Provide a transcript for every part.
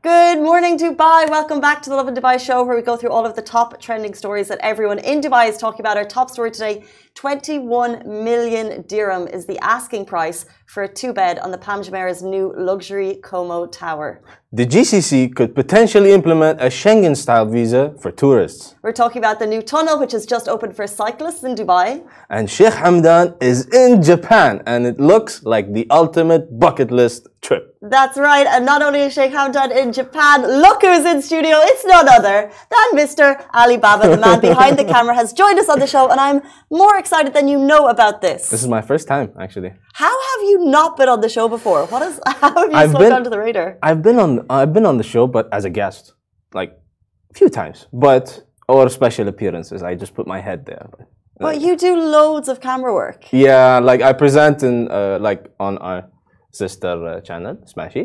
Good morning, Dubai. Welcome back to the Lovin Dubai show, where we go through all of the top trending stories that everyone in Dubai is talking about. Our top story today 21 million dirham is the asking price for a two bed on the Palm Jumeirah's new luxury Como Tower. The GCC could potentially implement a Schengen style visa for tourists. We're talking about the new tunnel, which has just opened for cyclists in Dubai. And Sheikh Hamdan is in Japan, and it looks like the ultimate bucket list trip. That's right. And not only is Sheikh Hamdan in Japan, look who's in studio. It's none other than Mr. Alibaba, the man behind the camera, has joined us on the show. And I'm more excited than you know about this. This is my first time, actually. How have you not been on the show before? What is? How have you I've slipped been- onto the radar? I've been on I've been on the show, but as a guest, like a few times, but or special appearances. I just put my head there. But, But you do loads of camera work. yeah, like I present in uh, like on our sister uh, channel, Smashi.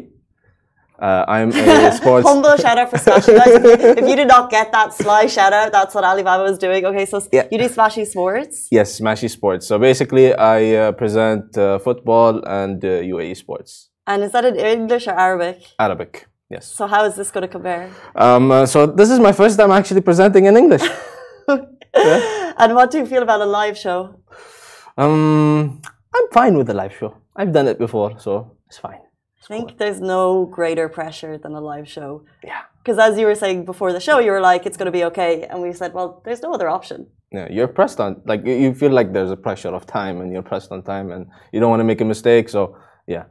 Uh, I'm a sports. Humble shout out for Smashi. Guys, if, you, if you did not get that sly shout out, that's what Alibaba was doing. Okay, so Yeah. you do Smashi Sports. Yes, Smashi Sports. So basically, I uh, present uh, football and uh, UAE sports, And is that in English or Arabic? Arabic. Yes. So how is this going to compare? Um, uh, so this is my first time actually presenting in English. And what do you feel about a live show? Um, I'm fine with the live show. I've done it before, so it's fine. I think there's no greater pressure than a live show. Yeah. Because as you were saying before the show, you were like, it's going to be okay. And we said, well, there's no other option. Yeah, you're pressed on like you- you feel like there's a pressure of time, and you're pressed on time, and you don't want to make a mistake. So yeah,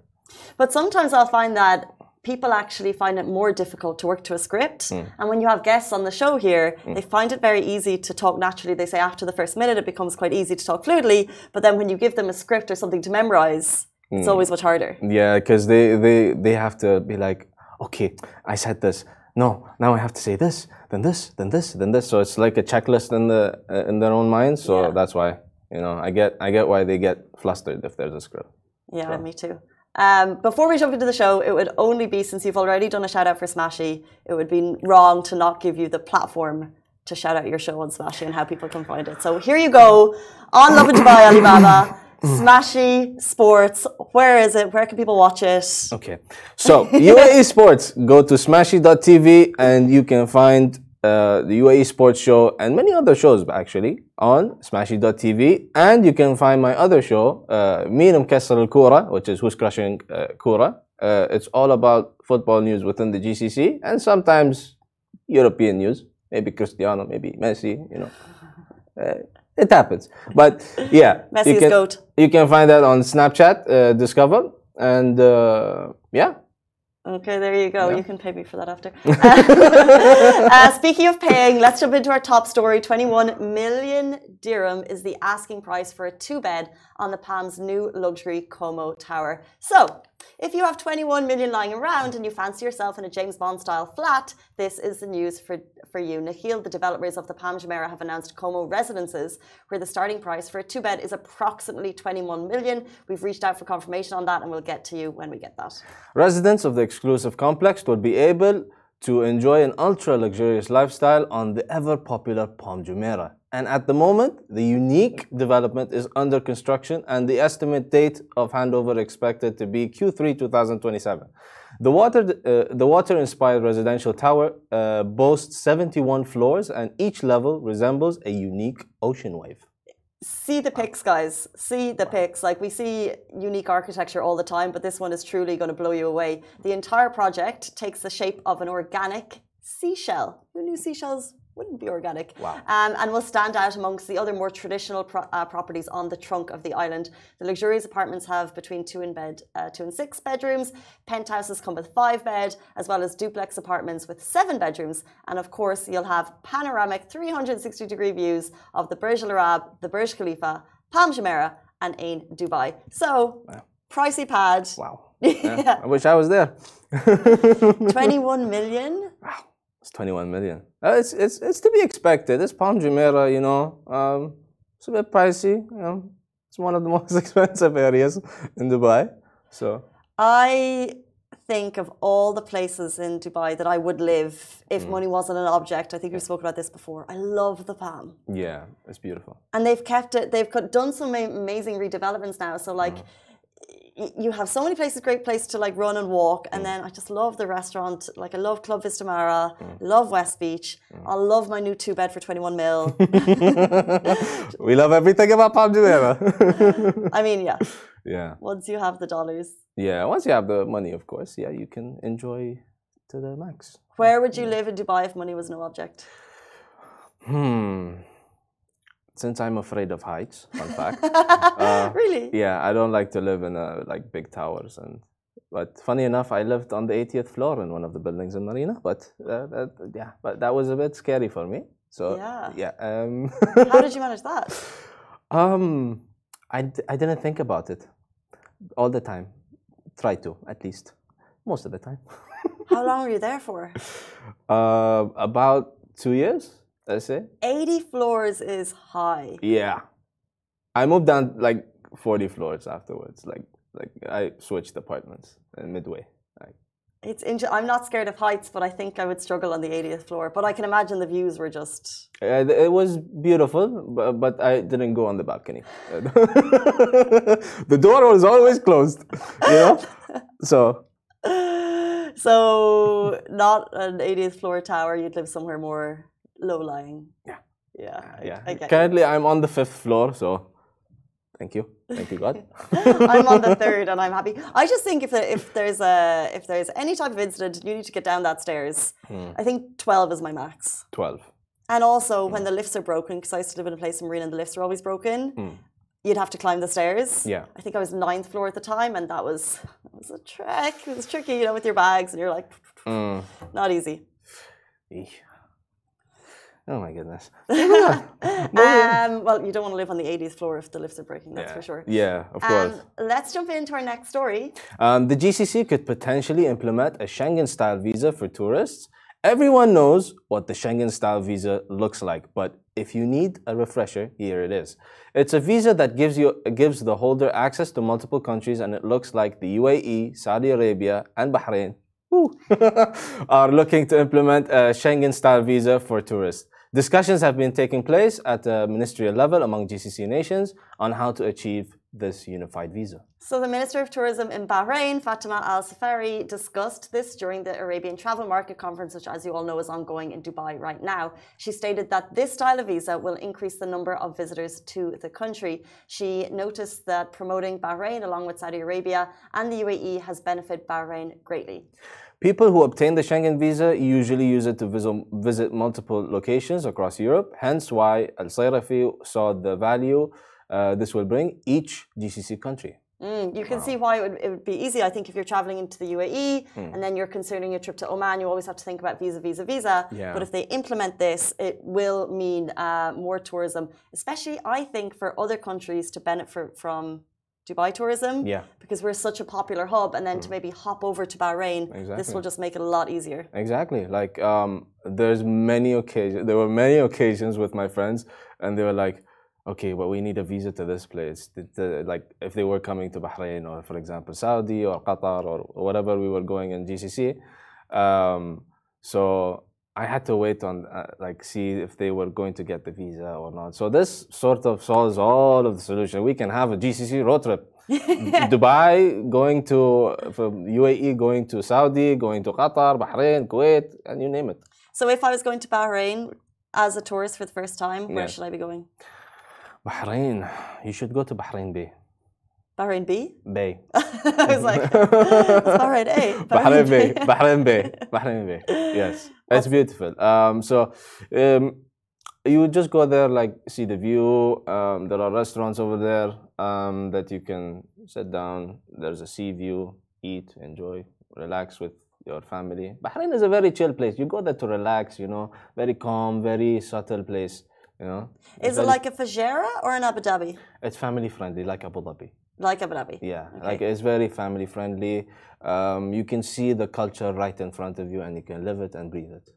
But sometimes I'll find that people actually find it more difficult to work to a script. Hmm. And when you have guests on the show here, hmm. they find it very easy to talk naturally. They say after the first minute, it becomes quite easy to talk fluidly. But then when you give them a script or something to memorize, it's always much harder. yeah, because they they they have to be like, okay, I said this. No, now I have to say this, then this, then this, then this. So it's like a checklist in the uh, in their own mind. So Yeah. that's why you know I get I get why they get flustered if there's a script. Yeah, me too. Um, before we jump into the show, it would only be since you've already done a shout out for Smashi, it would be wrong to not give you the platform to shout out your show on Smashi and how people can find it. So here you go on Lovin Dubai Alibaba, Smashi Sports. Where is it? Where can people watch it? Okay. So UAE Sports, go to smashi.tv and you can find uh, the UAE Sports Show and many other shows actually on smashi.tv. And you can find my other show, uh, Meen Mkassar al Kura, which is Who's Crushing uh, Kura. Uh, it's all about football news within the GCC and sometimes European news. Maybe Cristiano, maybe Messi, you know. Uh, it happens. But yeah. Messi you can, GOAT. You can find that on Snapchat, uh, Discover. And uh, yeah. Okay, there you go. You can pay me for that after. uh, speaking of paying, let's jump into our top story. 21 million dirham is the asking price for a two bed on the Palm's new luxury Como Tower. So, if you have 21 million lying around and you fancy yourself in a James Bond style flat, this is the news for, for you. Nakheel, the developers of the Palm Jumeirah, have announced Como residences, where the starting price for a two bed is approximately 21 million. We've reached out for confirmation on that and we'll get to you when we get that. Residents of the exclusive complex will be able to enjoy an ultra luxurious lifestyle on the ever popular Palm Jumeirah. And at the moment, the unique development is under construction and the estimate date of handover expected to be Q3 2027. The water, uh, the water-inspired residential tower uh, boasts 71 floors and each level resembles a unique ocean wave. see the pics, guys. See the pics. Like we see unique architecture all the time, but this one is truly going to blow you away. The entire project takes the shape of an organic seashell. Who knew seashells wouldn't be organic? Wow. Um, and will stand out amongst the other more traditional pro- uh, properties on the trunk of the island. The luxurious apartments have between two and bed, uh, two and six bedrooms. Penthouses come with five bed, as well as duplex apartments with seven bedrooms. And of course, you'll have panoramic 360 degree views of the Burj Al Arab, the Burj Khalifa, Palm Jumeirah, and Ain Dubai. So, pricey pad. Wow. Yeah, I wish I was there. 21 million. It's 21 million. Uh, it's, it's, it's to be expected. It's Palm Jumeirah, you know. Um, it's a bit pricey. You know. It's one of the most expensive areas in Dubai. So, I think of all the places in Dubai that I would live if money wasn't an object. I think we've spoken about this before. I love the Palm. yeah, it's beautiful. And they've kept it, they've done some amazing redevelopments now. So, like, y- you have so many places, great place to like run and walk, and mm. then I just love the restaurant. Like I love Club Vista Mare, mm. love West Beach. Mm. I love my new two bed for twenty one mil. we love everything about Palm Jumeirah. I mean, yeah. yeah. Once you have the dollars, Yeah. Once you have the money, of course, yeah, you can enjoy to the max. where would you live in Dubai if money was no object? Hmm. Since I'm afraid of heights, fun fact. uh, really? yeah, I don't like to live in uh, like big towers and. But funny enough, I lived on the 80th floor in one of the buildings in Marina. But uh, that, yeah, but that was a bit scary for me. So Yeah. yeah. Um, How did you manage that? um, I, d- I didn't think about it all the time. Try to at least most of the time. How long were you there for? Uh, about two years, I it. 80 floors is high. Yeah. I moved down like 40 floors afterwards. Like like I switched apartments in midway. Like, It's inter- I'm not scared of heights, but I think I would struggle on the 80th floor. But I can imagine the views were just. uh, it was beautiful, but, but I didn't go on the balcony. the door was always closed, you know? So, So, not an 80th floor tower, you'd live somewhere more low lying. Yeah. Yeah. I- yeah. I, you. Currently, I'm on the fifth floor, so thank you. Thank you, God. I'm on the third and I'm happy. I just think if, there, if there's a if there's any type of incident, you need to get down that stairs. Hmm. I think 12 is my max. 12. And also, when the lifts are broken, because I used to live in a place in Marina and the lifts are always broken, you'd have to climb the stairs. Hmm. Yeah. I think I was ninth floor at the time, and that was that was a trek. It was tricky, you know, with your bags, and you're like, Mm. not easy. Oh my goodness. Um, well, you don't want to live on the 80th floor if the lifts are breaking, that's yeah. for sure. Yeah, of course. Um, let's jump into our next story. Um, the GCC could potentially implement a Schengen style visa for tourists. Everyone knows what the Schengen style visa looks like, but if you need a refresher, here it is. It's a visa that gives you gives the holder access to multiple countries, and it looks like the UAE, Saudi Arabia, and Bahrain are looking to implement a Schengen style visa for tourists. Discussions have been taking place at the ministerial level among GCC nations on how to achieve this unified visa. So, the Minister of Tourism in Bahrain, Fatima Al Sayrafi, discussed this during the Arabian Travel Market Conference, which, as you all know, is ongoing in Dubai right now. She stated that this style of visa will increase the number of visitors to the country. She noticed that promoting Bahrain along with Saudi Arabia and the UAE has benefited Bahrain greatly. People who obtain the Schengen visa usually use it to visit, visit multiple locations across Europe, hence why Al Sayrafi saw the value uh, this will bring each GCC country. Mm, you can see why it would, it would be easy. I think if you're traveling into the UAE Hmm. and then you're considering a trip to Oman, you always have to think about visa, visa, visa. Yeah. But if they implement this, it will mean uh, more tourism, especially I think for other countries to benefit from Dubai tourism. Yeah. Because we're such a popular hub, and then to maybe hop over to Bahrain, this will just make it a lot easier. Exactly. Like um, there's many occasions. There were many occasions with my friends, and they were like, "Okay, well, we need a visa to this place." Like if they were coming to Bahrain or, for example, Saudi or Qatar or whatever we were going in GCC. Um, so I had to wait on uh, like see if they were going to get the visa or not. So this sort of solves all of the solution. We can have a GCC road trip. Dubai going to from UAE going to Saudi, going to Qatar, Bahrain, Kuwait, and you name it. So if I was going to Bahrain as a tourist for the first time, where Yeah. should I be going? Bahrain, you should go to Bahrain Bay. Bahrain B? Bay. I was like, it's Bahrain A. Bahrain Bay. Bahrain Bay. Bahrain Bay. Yes, it's beautiful. Um, so um, you just go there, like see the view. Um, there are restaurants over there um, that you can sit down. There's a sea view, eat, enjoy, relax with your family. Bahrain is a very chill place. You go there to relax. You know, very calm, very subtle place. You know, Is it like a Fujairah or an Abu Dhabi? it's family friendly, like Abu Dhabi. Like Abu Dhabi. Yeah, like it's very family friendly. Um, you can see the culture right in front of you, and you can live it and breathe it.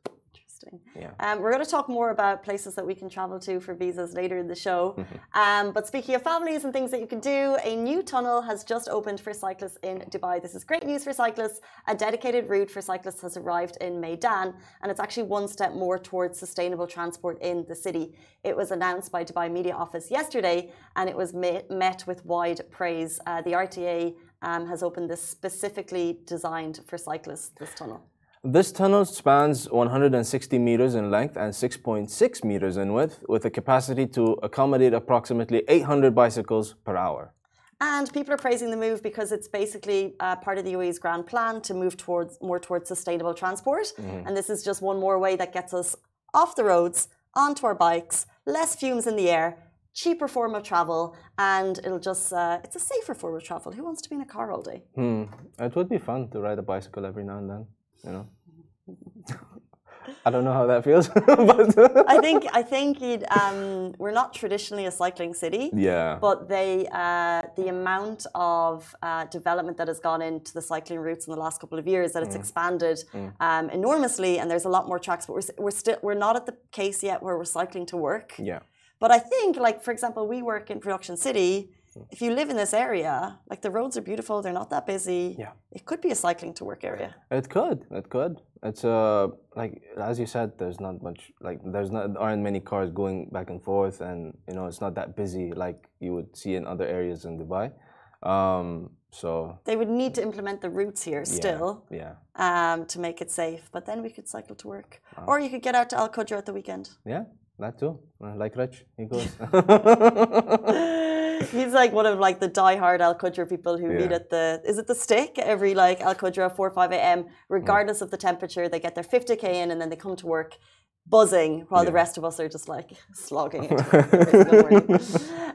Interesting. Yeah. Um, we're going to talk more about places that we can travel to for visas later in the show. Mm-hmm. Um, but speaking of families and things that you can do, a new tunnel has just opened for cyclists in Dubai. This is great news for cyclists. A dedicated route for cyclists has arrived in Meydan, and it's actually one step more towards sustainable transport in the city. It was announced by Dubai Media Office yesterday, and it was met, met with wide praise. Uh, the RTA um, has opened this specifically designed for cyclists. This tunnel. This tunnel spans 160 meters in length and 6.6 meters in width, with a capacity to accommodate approximately 800 bicycles per hour. And people are praising the move because it's basically uh, part of the UAE's grand plan to move towards more towards sustainable transport. Mm-hmm. And this is just one more way that gets us off the roads, onto our bikes, less fumes in the air, cheaper form of travel, and it'll just uh, it's a safer form of travel. Who wants to be in a car all day? Hmm. It would be fun to ride a bicycle every now and then, you know. I don't know how that feels, but I think I think um, we're not traditionally a cycling city. Yeah. But they uh, the amount of uh, development that has gone into the cycling routes in the last couple of years that it's mm. expanded mm. Um, enormously, and there's a lot more tracks. But we're we're still we're not at the case yet where we're cycling to work. Yeah. But I think, like for example, we work in Production City if you live in this area, like the roads are beautiful, they're not that busy. Yeah. It could be a cycling to work area. It could. It could. It's uh like as you said, there's not much like there's not aren't many cars going back and forth, and you know it's not that busy like you would see in other areas in Dubai. Um, so they would need to implement the routes here still. Yeah. Um, to make it safe, but then we could cycle to work, or you could get out to Al Qudra at the weekend. Yeah, that too. Like Rich, he goes. He's like one of like the die-hard Al Qudra people who Yeah. meet at the is it the stick every like Al Qudra four five a.m. regardless of the temperature. They get their fifty k in and then they come to work buzzing while the rest of us are just like slogging it. every single morning.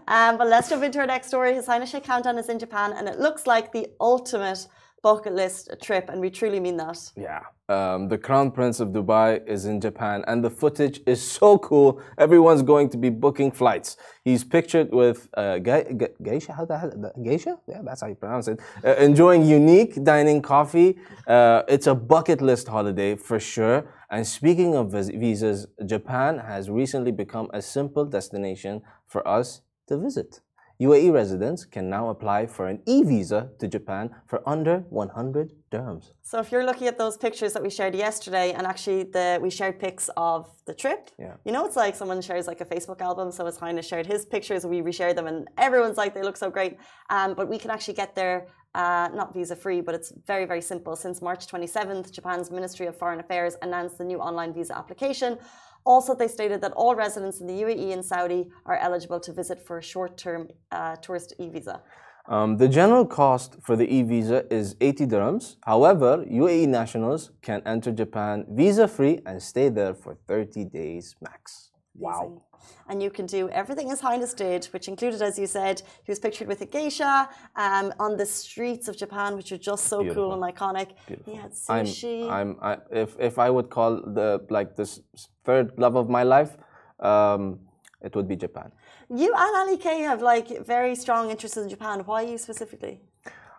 um, but let's jump into our next story. His Highness Sheikh Hamdan is in Japan and it looks like the ultimate bucket list trip, and we truly mean that. Yeah. Um, the Crown Prince of Dubai is in Japan, and the footage is so cool. Everyone's going to be booking flights. He's pictured with uh, ge- ge- geisha. How the hell? Geisha? Yeah, that's how you pronounce it. Uh, enjoying unique dining coffee. Uh, it's a bucket list holiday for sure. And speaking of vis- visas, Japan has recently become a simple destination for us to visit. UAE residents can now apply for an e visa to Japan for under 100 dirhams. So if you're looking at those pictures that we shared yesterday, and actually the we shared pics of the trip. Yeah. You know, it's like someone shares like a Facebook album. So His Highness shared his pictures, we reshared them, and everyone's like they look so great. Um, but we can actually get there. Uh, not visa free, but it's very, very simple. Since March 27th, Japan's Ministry of Foreign Affairs announced the new online visa application. Also, they stated that all residents in the UAE and Saudi are eligible to visit for a short term uh, tourist e visa. Um, the general cost for the e visa is 80 dirhams. However, UAE nationals can enter Japan visa free and stay there for 30 days max. Amazing. And you can do everything as Highness did, which included, as you said, he was pictured with a geisha um, on the streets of Japan, which are just so cool and iconic. He had I'm, sushi. I'm, I, if, if I would call the like this third love of my life, um, it would be Japan. you and Ali K have like very strong interests in Japan. Why you specifically?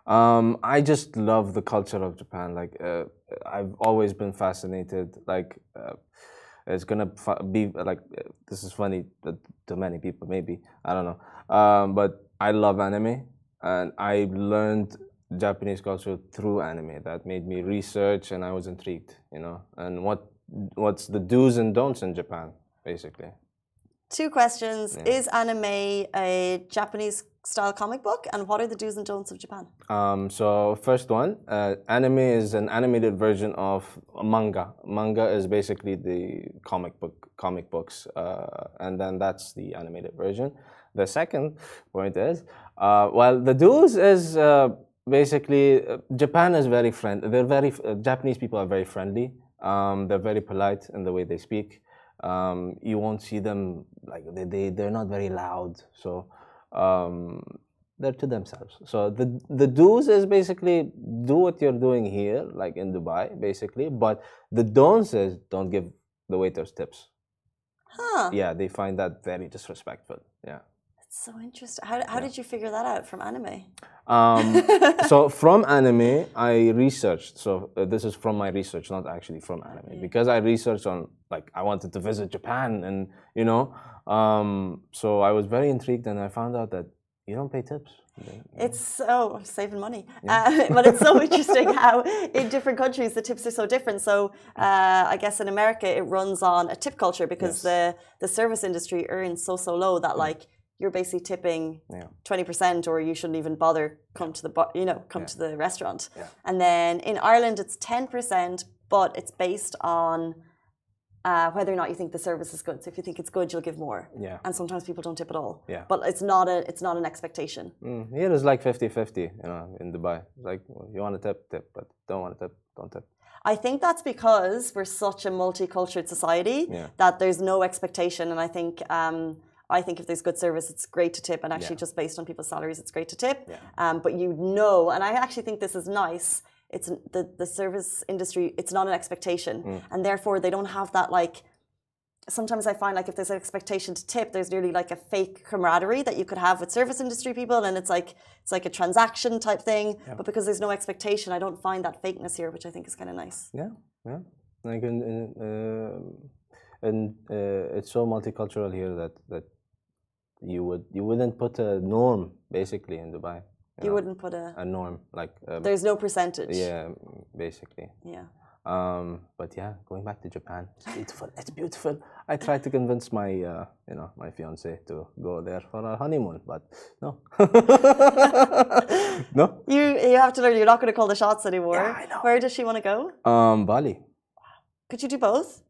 Um, I just love the culture of Japan. Like uh, I've always been fascinated. Like uh, it's gonna be like this is funny to, to many people, maybe I don't know. Um, but I love anime, and I learned Japanese culture through anime. That made me research, and I was intrigued. You know, and what what's the do's and don'ts in Japan, basically. Two questions. Is anime a Japanese style comic book? And what are the do's and don'ts of Japan? Um, so first one, uh, anime is an animated version of manga. Manga is basically the comic book, comic books, uh, and then that's the animated version. The second point is, uh, well, the do's is uh, basically uh, Japan is very friendly. They're very uh, Japanese people are very friendly. Um, they're very polite in the way they speak. Um, you won't see them like they, they they're not very loud. So um, they're to themselves. So the the do's is basically do what you're doing here, like in Dubai, basically. But the don'ts is don't give the waiters tips. Huh. Yeah, they find that very disrespectful. Yeah. So interesting. How, how did you figure that out from anime? Um, so from anime, I researched. So uh, this is from my research, not actually from anime, because I researched on like I wanted to visit Japan, and you know, um, so I was very intrigued, and I found out that you don't pay tips. It's so saving money, uh, but it's so interesting how in different countries the tips are so different. So uh, I guess in America it runs on a tip culture because Yes. the the service industry earns so so low that like you're basically tipping Yeah. twenty percent, or you shouldn't even bother come to the you know come to the restaurant. Yeah. And then in Ireland, it's ten percent, but it's based on uh, whether or not you think the service is good. So if you think it's good, you'll give more. Yeah. And sometimes people don't tip at all. Yeah. But it's not a it's not an expectation. Mm, here is like 50-50, you know, in Dubai. It's like you want to tip, tip, but don't want to tip, don't tip. I think that's because we're such a multicultural society Yeah. that there's no expectation. And I think um, I think if there's good service, it's great to tip. And actually, Yeah. just based on people's salaries, it's great to tip. Yeah. Um, but you know, and I actually think this is nice. It's the the service industry. It's not an expectation, Mm. and therefore they don't have that like. Sometimes I find like if there's an expectation to tip, there's nearly like a fake camaraderie that you could have with service industry people, and it's like it's like a transaction type thing. But because there's no expectation, I don't find that fakeness here, which I think is kind of nice. Yeah, yeah. Like in, in uh, and uh, it's so multicultural here that that you would you wouldn't put a norm basically in Dubai. You know, wouldn't put a. a norm like um, There's no percentage. yeah, basically. Yeah. Um, but yeah, going back to Japan, it's beautiful. It's beautiful. I tried to convince my, uh, you know, my fiance to go there for our honeymoon, but no, no. You you have to learn. You're not going to call the shots anymore. Yeah, I know. Where does she want to go? Um, Bali, Could you do both?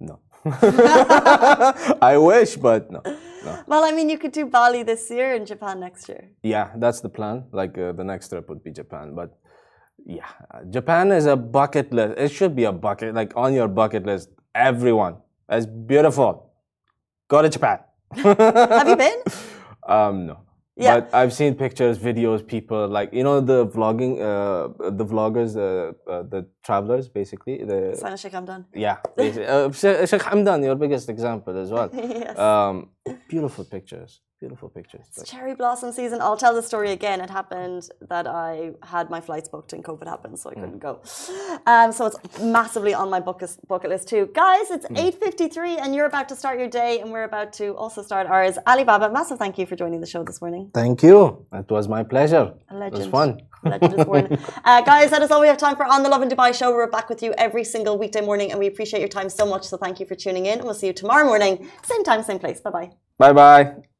no. I wish, but no, no. Well, I mean, you could do Bali this year and Japan next year. Yeah, that's the plan. Like uh, the next trip would be Japan, but yeah, uh, Japan is a bucket list. It should be a bucket, like on your bucket list. Everyone, it's beautiful. Go to Japan. Have you been? Um, no. Yeah. But I've seen pictures, videos, people like you know the vlogging, uh, the vloggers, uh, uh, the travelers, basically. The Sana Sheikh Hamdan. yeah, uh, Sheikh Hamdan, your biggest example as well. yes. Um, beautiful pictures, beautiful pictures. It's cherry blossom season. I'll tell the story again. It happened that I had my flights booked and COVID happened, so I couldn't go. Um, so it's massively on my bucket, bucket list too. Guys, it's 8.53 and you're about to start your day and we're about to also start ours. Alibaba, massive thank you for joining the show this morning. Thank you. It was my pleasure. It was fun. Legend is born. Uh, guys, that is all we have time for on the Lovin Dubai show. We're back with you every single weekday morning and we appreciate your time so much. So thank you for tuning in. We'll see you tomorrow morning, same time, same place. Bye bye. Bye bye.